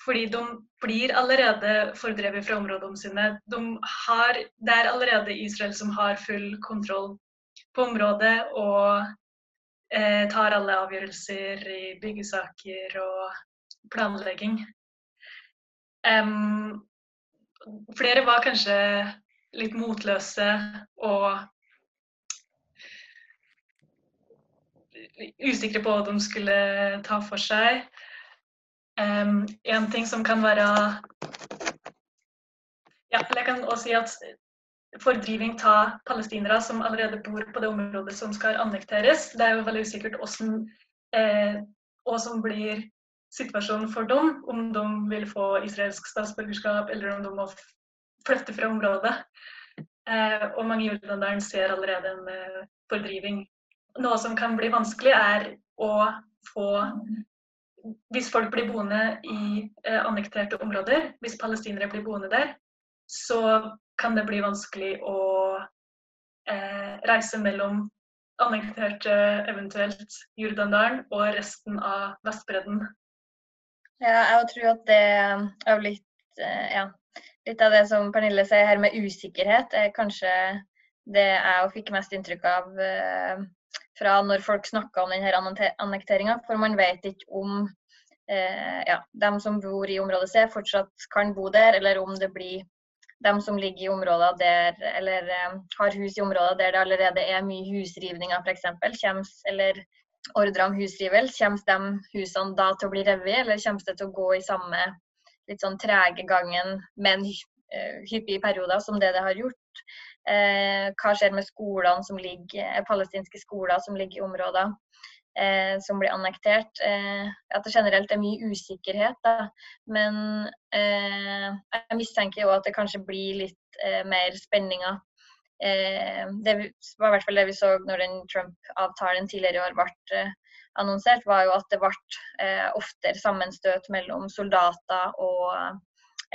Fordi de blir allerede fordrevet fra områdene sine. De har, det er allerede Israel som har full kontroll på området og eh, tar alle avgjørelser i byggesaker og planlegging. Um, flere var kanskje litt motløse og usikre på hva de skulle ta for seg. Um, en ting som kan være ja, Jeg kan også si at fordriving av palestinere som allerede bor på det området som skal annekteres, det er jo veldig usikkert hvordan eh, og som blir situasjonen for dem, om de vil få israelsk statsborgerskap eller om de må flytte fra området. Eh, og mange i ser allerede en eh, fordriving. Noe som kan bli vanskelig, er å få Hvis folk blir boende i eh, annekterte områder, hvis palestinere blir boende der, så kan det bli vanskelig å eh, reise mellom annekterte, eventuelt Jordandalen, og resten av Vestbredden. Ja, jeg tror at det er litt eh, ja, litt av det som Pernille sier her med usikkerhet, er kanskje det jeg fikk mest inntrykk av eh, fra når folk snakka om denne annekteringa. For man vet ikke om eh, ja, dem som bor i området C fortsatt kan bo der, eller om det blir dem som ligger i områder der, eller eh, har hus i områder der det allerede er mye husrivninger f.eks. Eller ordre om husrivel, Kommer de husene da til å bli revet, eller kommer det til å gå i samme litt sånn trege gangen, med en hyppige perioder, som det det har gjort. Eh, hva skjer med skolene som ligger, uh, palestinske skoler som ligger i områder som blir annektert? at det generelt er mye usikkerhet. Da. Men jeg mistenker jo at det kanskje blir litt mer spenninger. Det var i hvert fall det vi så når den Trump-avtalen tidligere i år ble annonsert, var jo at det ble eh, oftere sammenstøt mellom soldater og eh,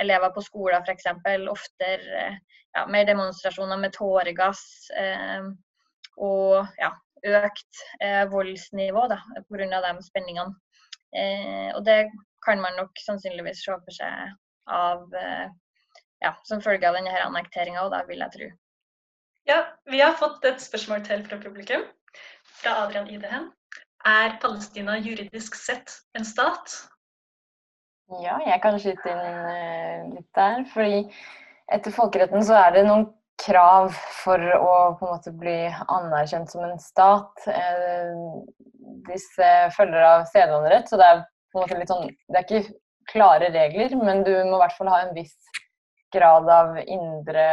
elever på skoler f.eks. Oftere eh, ja, mer demonstrasjoner med tåregass. Eh, og ja, økt eh, voldsnivå pga. de spenningene. Eh, og det kan man nok sannsynligvis se for seg av eh, ja, som følge av denne annekteringa, da vil jeg tro. Ja, vi har fått et spørsmål til fra publikum. Fra Adrian Idehen. Er Palestina juridisk sett en stat? Ja, jeg kan skyte inn uh, litt der. fordi etter folkeretten så er det noen krav for å på en måte bli anerkjent som en stat. Uh, disse følger av sedvanerett, så det er på en måte litt sånn Det er ikke klare regler, men du må i hvert fall ha en viss grad av indre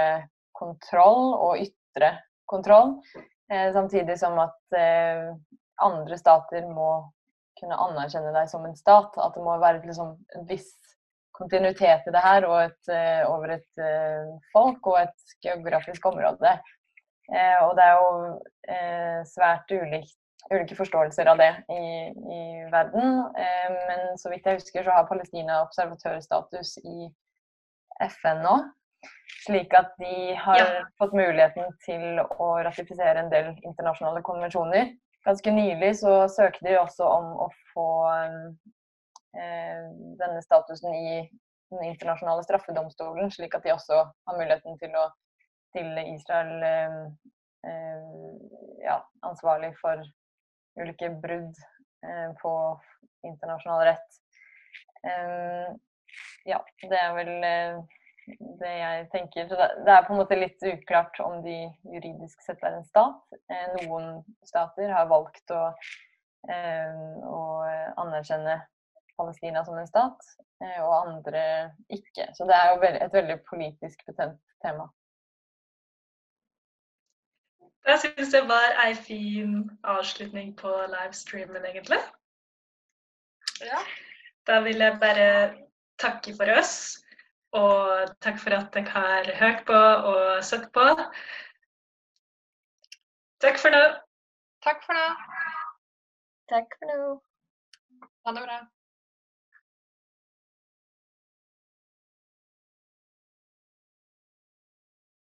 kontroll og ytre kontroll. Uh, samtidig som at andre stater må kunne anerkjenne deg som en stat. At det må være liksom, en viss kontinuitet i det her og et, uh, over et folk og et geografisk område. Og det er jo svært ulikt, ulike forståelser av det i, i verden. men så vidt jeg husker, så har Palestina observatørstatus i FN nå. Slik at de har ja. fått muligheten til å ratifisere en del internasjonale konvensjoner ganske nylig så søkte de også om å få eh, denne statusen i den internasjonale straffedomstolen, slik at de også har muligheten til å stille Israel eh, eh, ja, ansvarlig for ulike brudd eh, på internasjonal rett. Eh, ja, det er vel eh, det jeg tenker. Så det er på en måte litt uklart om de juridisk sett er en stat. Eh, noen stater har valgt å, eh, å anerkjenne Palestina som en stat, eh, og andre ikke. Så det er jo et veldig politisk betent tema. Jeg syns det var ei en fin avslutning på livestreamen, egentlig. Ja. Da vil jeg bare takke for oss. Og takk for at dere har hørt på og sett på. Takk for nå. Takk for nå. Takk for nå. Ha det bra.